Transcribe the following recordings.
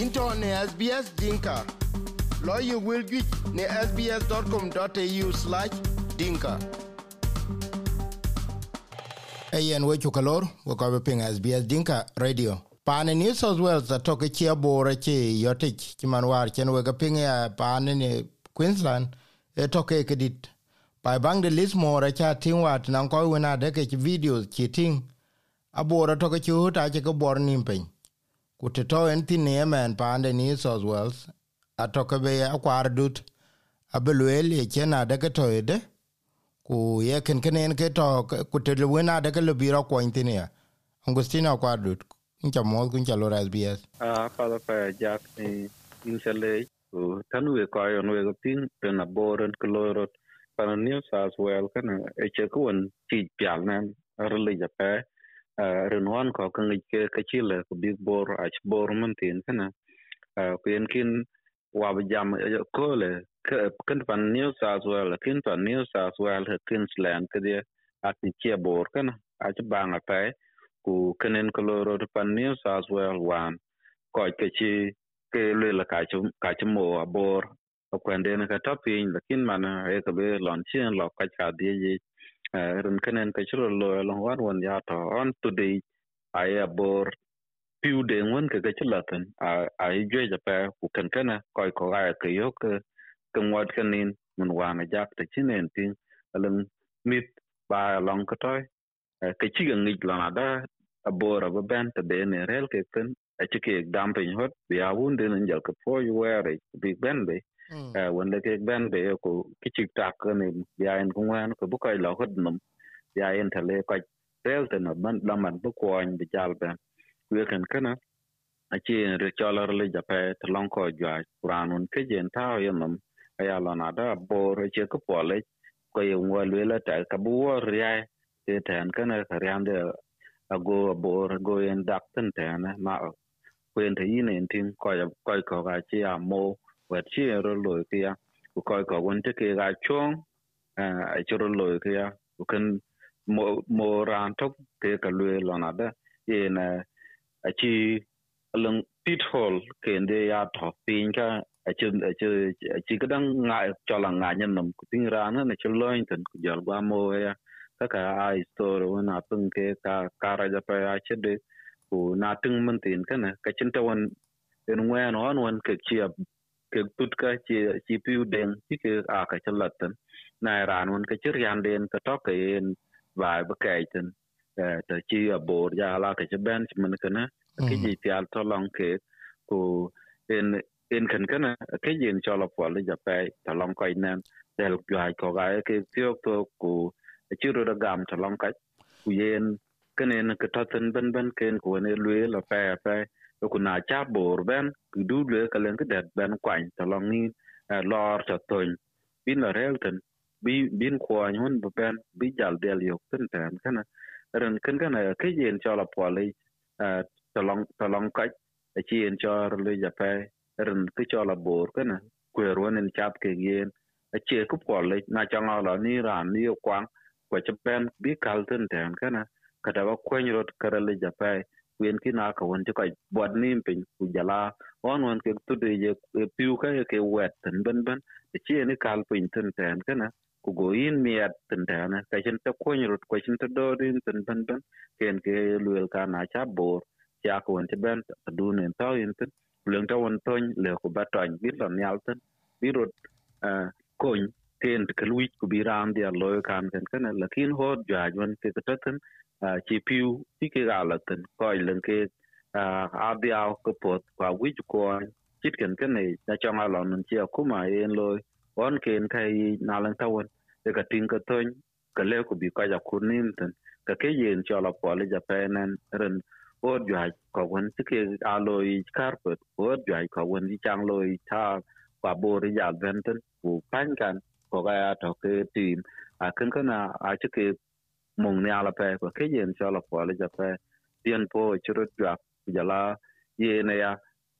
into ne SBS Dinka. Lawyer will get ne sbs.com.au slash dinka. Ayen we chukalor we ko ping SBS Dinka Radio. Pane New South Wales atoke chia bore che yotich chiman war chen we ping ya pane ne Queensland etoke kedit. Pai bang de Lismore cha ting wat nang koi wena deke videos chi ting. Abore toke chu ta che ko bor nimpeng ku te to en tin ne men pande ni South Wales. Atoke be akwar dut. Abelwel ye chena de ke to ede. Ku ye ken en ke to ku te le wena de ke le biro tin ya Agustina akwar dut. Incha mo kun cha lora SBS ah pa pa tanu we ko yon we pin ten a boren klorot a New South Wales kana e che ko won ti pial nan rele ja pa ko kan ke ke ko big bor ach bor mun tin kana ko yen kin wa jam ko le kan pan new south wales kin pan new south wales queensland ke dia at ni che bor kana ach banga pa ku kenen ko loro pan new south wales wan ko ke chi ke le la ka chu ka chu mo bor ko kwende na ka topin lakin mana e ko be lon chen lo ka ka Eh, ren kenen ka chiro lo lo wan wan ya to, on today ai abor piu de ngun ke ka latin ai je ja pa ku ken kana koi ko ga ke yo ke kan wat kenin mun wa na jak te chinen tin alang mit ba long ko toy eh, ke chi ga ngi la na da abor ba ben te de ne rel ke ken a chi ke dam pe hot, bi a wun de nan jal ke po yu were bi ben be wanda ke ben be ko kichik tak ne ya en kungwan ko bu koy lo hot num ya en tale ko rel te no man la man bu ko an bi jal ben ku ken kana a chi en re cholar le ja pe to long ko jwa kuranun ke jen ta yo num aya lo na da bo re che ko po le ko ye ngwa le la ta ka bu wo ria te tan kana ka riam de ago bor go en dak ten tan ma ko en te yin en tin ko ko ko ga chi a mo wet chi ro lo kia ku ko ko won te ke ga chong, a chi ro lo kia ku kan mo mo ran tok ke ka lwe lo na da ye na, a chi lung pit hole ke nde ya tho pin ka, a chi a chi a chi ka dang nga, cho la nga nyen nam ku ting ran na chi lo in ten ku jal ba mo e ya. Ka ka a store won a tung ke, ka ka ra ja pa ya chi de, ku na tung mun tin ka na. Ka chin ta won en wen on wan ke chi ke tut ka chi chi piu den chi ke a ka chalatan na ran un ke chir yan den ka to ke en vai ba kai ten ta chi a bor ya la ke ben man kana ke ji pial to long ke ku en en kan kana ke yin cho la pol ja pe ta long kai nan del ya ko ga ke pio to ku chi ro da gam ta long kai ku yen kenen ke ta ten ben ben ken ku ne lue la pe pe ku na cha bor ben du le ka len ke det ben kwan ta long ni lor ta ton bin la rel ten bi bin ko hun bu ben bi jal del yok ten ten kana ren ken kana ke yen cho la poli ta long ta long ka chi yen cho le ja pe ren ke cho la bor kana ku ron en chap ke yen a che ku poli na cha nga la ni ran ni kwang kwa cha ben bi kal ten ten kana kada wa kwen rot kara le ja pe wen ki na ka won ti ko bod nim pin ku jala on won ke tu de ye piu ka ke wet ten ben ben ti chi ni kal pin ten ten kana ku go in miat ten ten ka chen ta ko ni rut ko chen ta do din ten ben ben ken ke luel ka na cha bor ya ko won ti ben ta du nen ta in ten leng ta won ton le ku ba ton bi lon yal ten bi rot ko ken ke lui ku bi ram dia lo kan ken kana lakin hot ja jon ke ta ten chi piu ti ke ga la ten koi leng ke a biao ko pot kwa wi ju ko chit ken ken ne na chang a lon chi ku ma en lo on ken kai na lang ta won de ka tin ka ton ka le ku bi ka ja ku nin ten ka ke yen cho la po le ja pe nen ren o ju ha ko won ti ke a lo i pot o ju ha ko won di chang lo i ta kwa bo ri ja ven ten ku pan kan ko ga ya to ke tim a ken ken kana a chi ke mong ne ala pe ko ke yen cho la po le ja pe. Tien po churu jwa ja la ye ne ya,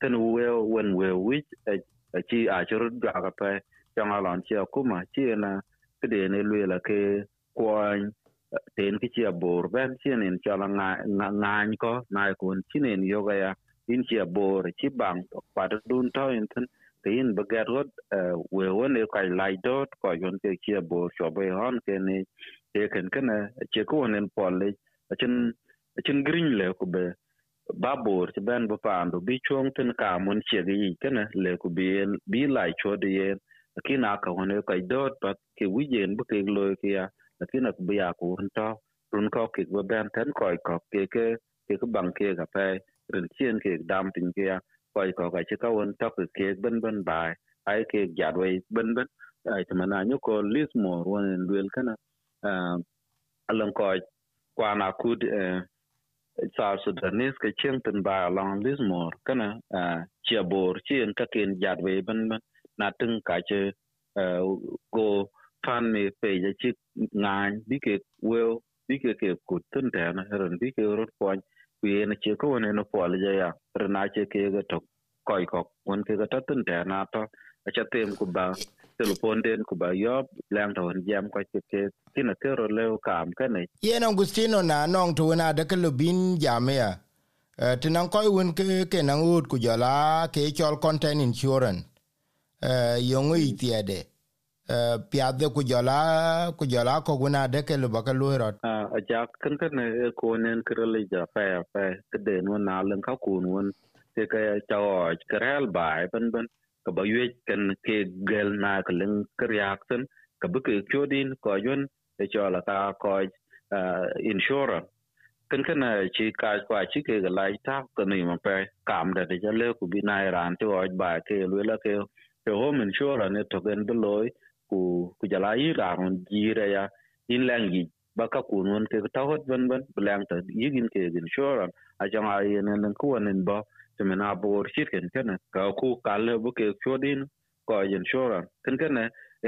ten we wen we wi a e, e, chi, a churu jwa ka pe. Chang a chi ku ma chi na ke de ne lwe la ke kwon e, ten ki chi bor ben chi ne cho la nga nga ko na ko, chi ne yo ga ya, in chi bor, chi bang pa dun to, in tin tin bagat we won e kai lai dot ko yon ke chi bor so be hon ke e ken ken che uh, ko nen polle chin chin green le ku be ba bor ben ba pando bi chong tin ka mun che gi kana le ku bi bi lai cho de ye ki ka hone ka dot pat ke wi bu ke lo ke ya ki na bi ya ku to run ko ke ba ben ten ko ko ke ke ke ku bang ke ga pe rin chien ke dam tin ke ya uh, ko ko ka che ka won to ke ke ben ben bai ai ke ja we ben ben ai ta nyu ko lismo won duel kana alan ko kwa kud South Sudanese ka chiang tin ba long Lismore kana chia bor chien ka ken jad we ban ban na tung ka che go fan me pe ya chi ngan bi ke well bi ke ke kut tin ta na ran bi ke rot point ku na che ko ne no pol ja ya rna che ke ga to koi ko won ke ta tun ta na to a cha tem ku ba telepon den ku ba yob lang to jam ko ke ke kina ke ro le kam ka ne ye no gustino na nong tu na de ke lubin ti na koy won ke ke na ut ku jala ke chol content insurance. Eh yongo itiede eh piade ku jala ku jala ko guna de ke lu baka lu rot. A ja kan kan ne ko nen krele ja pa pa de no na len ka ku won ke ke chawo krel bai ban ban ka ba yue kan ke gel na ka len kryak sen ka bu ke chodin ko yon e cho la ta ko insurance kan kan chi ka kwa chi ke ga lai ta ka ni ma pe kam da de le ku bi na ran to oj ba ke lu la ke ke home insurance to gen beloy ku ku ja lai ra ron ji re ya in lang gi ba ka ku non ke ta hot ban ban blang ta yigin ke insurance a jang a yen nan ku nen ba te me na bor shit ken ken ka ku ka le bu ke chodin ko insurance ken ken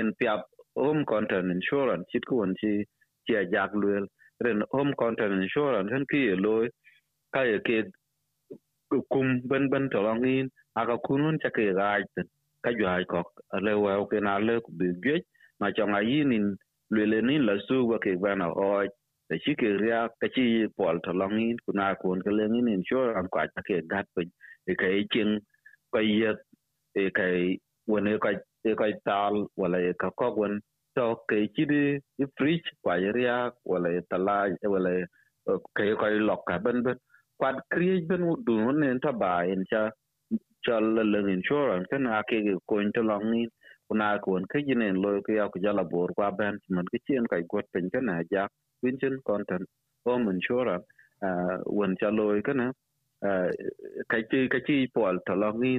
en piap home content insurance chit ku won chi chi a jak luel ren home content insurance ken ki lo ka ye ke kum ben ben to long in aka kunun cha ke ga ka ju ai ko le wa ke na le ku bi ge ma chong a yin in le le ni la su wa ke ba na o te chi ke ria ka chi pol to long in ku na kun ke le ni insurance ka ta ke gat pe e ka e chin ka ye e ka won e ka e ka tal wala e ka ko won to ke chi di fridge kwa ria wala tala wala ke ko lok ka ben ben kwat kriye ben du ne ta ba en cha cha la le insurance kan a ke ko in to long ni kuna ko ke jine lo ke ya ku jala bor kwa ben man ke chen kai got pen kan a ja winchen content home insurance won cha lo ke na kai chi kai chi pol to long ni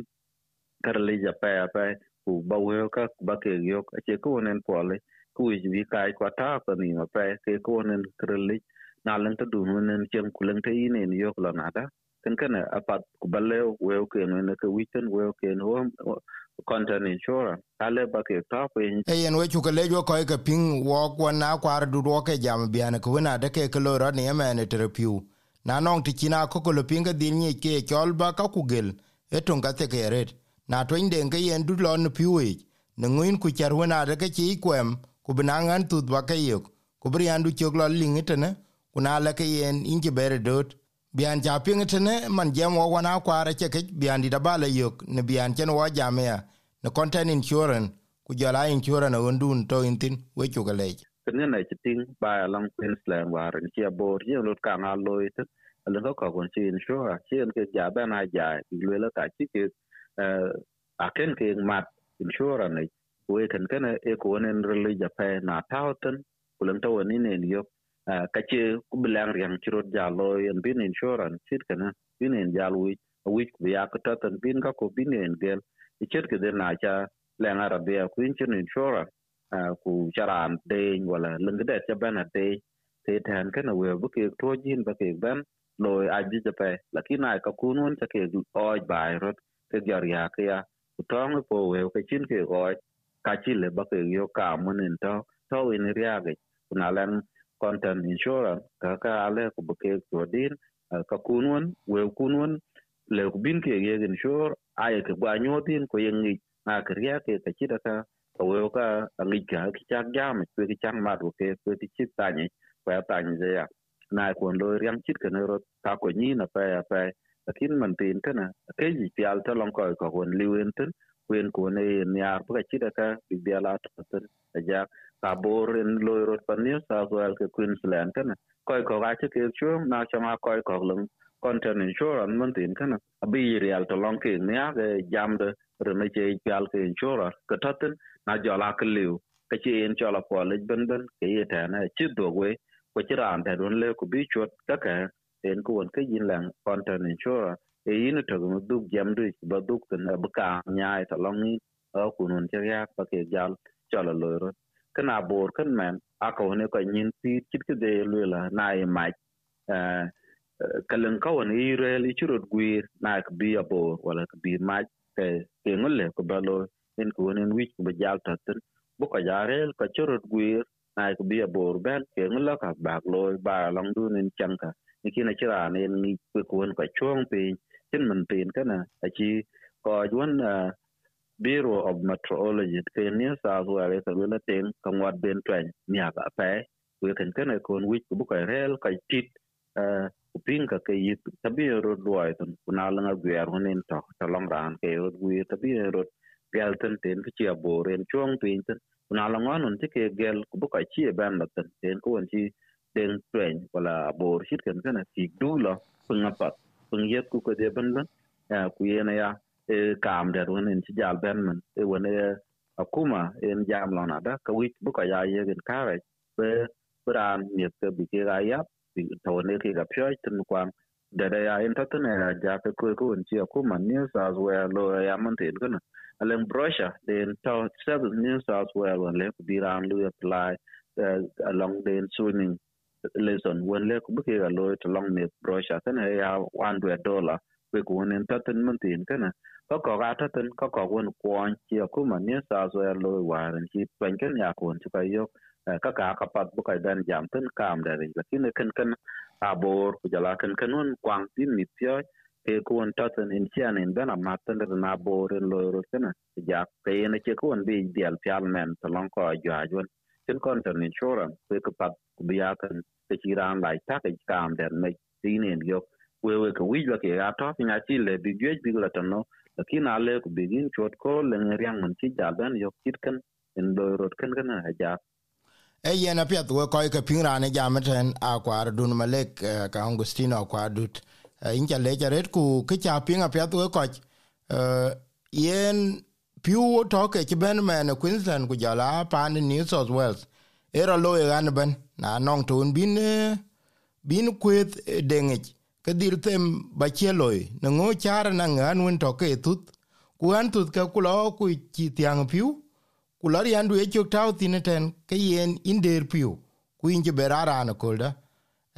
kar le ja pa pa ku ba we ka ba ke yo cái che ko nen pol ku vi kai kwa ta ko ni ma pa ke ko nen kar le na lang ta du nen chen ku lang te ine ni yo ko na da kan kan a pat ku balle we ke no ke witen we ke no content insurance. Ale ba ke ta pe e yen we chu ke le jo ko ke ping, wo ko na kwar du ro ke jam bian ku na de ke ke lo ro ni me ne terapeu na nong ti china ko ko lo pinga din ni ke chol ba ka ku gel e ton ka te ke ret. Na to inde ke yen du lo no piwe ne nguin ku char wona de ke chi kwem, ku binangan tut ba ke yo ku brian du chok lo lingite ne kuna le ke yen, inji bere dot bian ja ping tene man jam wo wana kware che ke bian di dabale yok ne bian chen wo jamia ne content insurance, ku jara insurance on dun to intin we chu gale kene na chiting, ba long queensland war ni che bor ye lut ka nga loy te ale ko ko kon chi insurance chi ke ja ba na ja le la ka chi ke eh, a ken ke mat insurance ne. We ken ken e ko nen rele ja pa na tauten kulan to ni ne yok ka ce ku bilang riang chirot jalo en bin insurance cit kana bin en jalwi wi ku ya ka tan bin ka ko bin en gel chit ke den na cha lenga rabia ku in insurance. Ku charan de wala leng de cha bana de te tan kana we bu ke to jin ba ke ban loy aji ja pe lakini ai ka kunun cha ke oj bai rot ke jar ya ke ya ku tong po we ke chin ke oj ka chi le ba ke yo ka mun en to to in ria ge kuna len content insurance ka ka ale ku beke to din ka kunun we kunun le bin ke ye insure ay ke gwa nyotin ko ye ngi na kriya ke ka chida ka ka we ka ngi ka ki chak jam ke ki chang ma ke ke ti chit tani ko ya tani je ya. Na ko lo riam chit ke ne ro ta ko ni na pa ya pa. Lakin man tin kana ke ji pial ta long ko ko won liwen tin wen ko ne ni ar chi da ka bi dia la ta tin ja ka bor en loy rot pan ni sa ke queensland kana ko ko gache ke chu na chama ma ko lung content insurance man tin kana abi real to long ke nya ke jam de rene che pial ke insurance ke tatin na jo ke liu. Ke che en cho ko le ben ben, ke ye ta na chi do we ko chi ran ta don le ku bi chot ka ka en ko won ke yin lang content insurance. E yin to mu duk jam du ba duk tin ba ka nya e ta long ni ko nun che ya pa ke jal cho la kana bor kan men ako ko ne ko nyin ti chit ke de lu na e mai kalin kawon Israel ichirot gwir na ka bi abo wala ka bi mai te te ngole ko balo en ko nen wich ko bajal tatin bu ko jarel ko churot gwir na ka bi abo ben ke ngola ka bag lo ba long du nen chanka ni kina chira nen ni ko ko ko chong pe tin man tin kana achi ko jwan Bureau of Meteorology. Ke New South Wales ale ka wala ten ka ngwat ben twen nya aka pe we kan ken ko wich ko bu ka rel ka tit kupinga ke yit tabi ro duai ton kuna la nga gwer honen to ta long ran ke ro gwi tabi ro gel ten ten ke ya bo ren chong pin ten kuna la langa non ti ke gel bu ka chi ban la ten ten ko won chi den twen wala bor shit ken ken ti du lo punga pat pung yet ku ko de ban ban ya ku yena ya e kam der honen chi jal ben men e wona e akuma en jam lona da ka wit bu ka ya ye gen kare be bran ni ke bi ke ga ya yap to ne ke ga pyo tin kwang. Da da ya en ta tatin e ya ja ke ko ko en ci akuma ni sa as we lo ya man tin kana alen brosha, den to ni sa as we when le bi ran lu e apply along the swimming lesson when le ku ke ga lo to long ne brosha kana ya 100 dollar we ko ta tatin man tin kana ko ko ga tatin ko ko won quan ci ko man mình sa sao ya lo wa ran ci pen kan ya ko ci ka các ka ka ka pat bu ka dan jam tin khi nó ri lakin à kan abor giờ là kan kan un kwang tin mít chơi ke quân un tin in chian in bana ma tan là na bor en lo ro kana ja ke ne che ku un bi dial pyal men to long ko ja jun tin kon tan insurance ke ka pat ku bi ya kan ke chi ran lại ta cái kam da me tin en quê quê cái ka wi cái ke ga thì nhà chỉ là bị duyệt bị là tan nó lakin ale ku bi gin chot ko le ngyang man chi ja ban yo kit kan en lo ro kan kana ja. E yen apiath we kɔc ke piŋ raan jameten a kuar dun malek ka augustino kuar dut. In ca lec aret ku ke ca piŋ apiath we kɔc yen piu wo tɔke ci bɛn mɛn queensland ku jɔl a paan new south wales. Era lo e ɣan bɛn na nɔŋ toon bin bin kueth deŋic ke dhil them ba cie loi ne ŋo car na ŋan wen tɔ ke thuth ku ɣan thuth ke ku lɔ ku ci thiaŋ piu ku lor yandu ye chok tau tine ten ke yen inder piu ku in je berara na kolda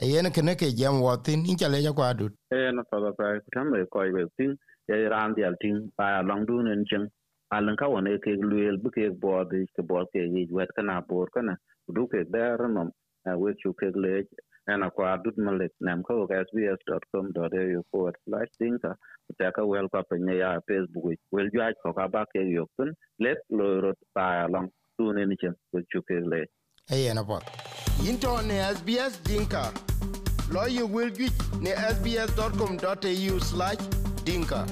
e yen kene ke jam in chale ja e na ku tam e e tin. Ran dial tin. Pa long du nen chen ka ke luel bu ke bo de ke bo ke yi wet kana bor kana du ke der no Uh, we chu ke le ana kwa dut malek nam ko sbs.com.au forward slash dinka. Ta ka wel kwa penya ya facebook. Wel ju ko ka ba ke yok tun let lo ro pa long tu ne ni chen we chu ke le e na pot into ne sbs dinka. Lo you will get ne sbs.com.au slash dinka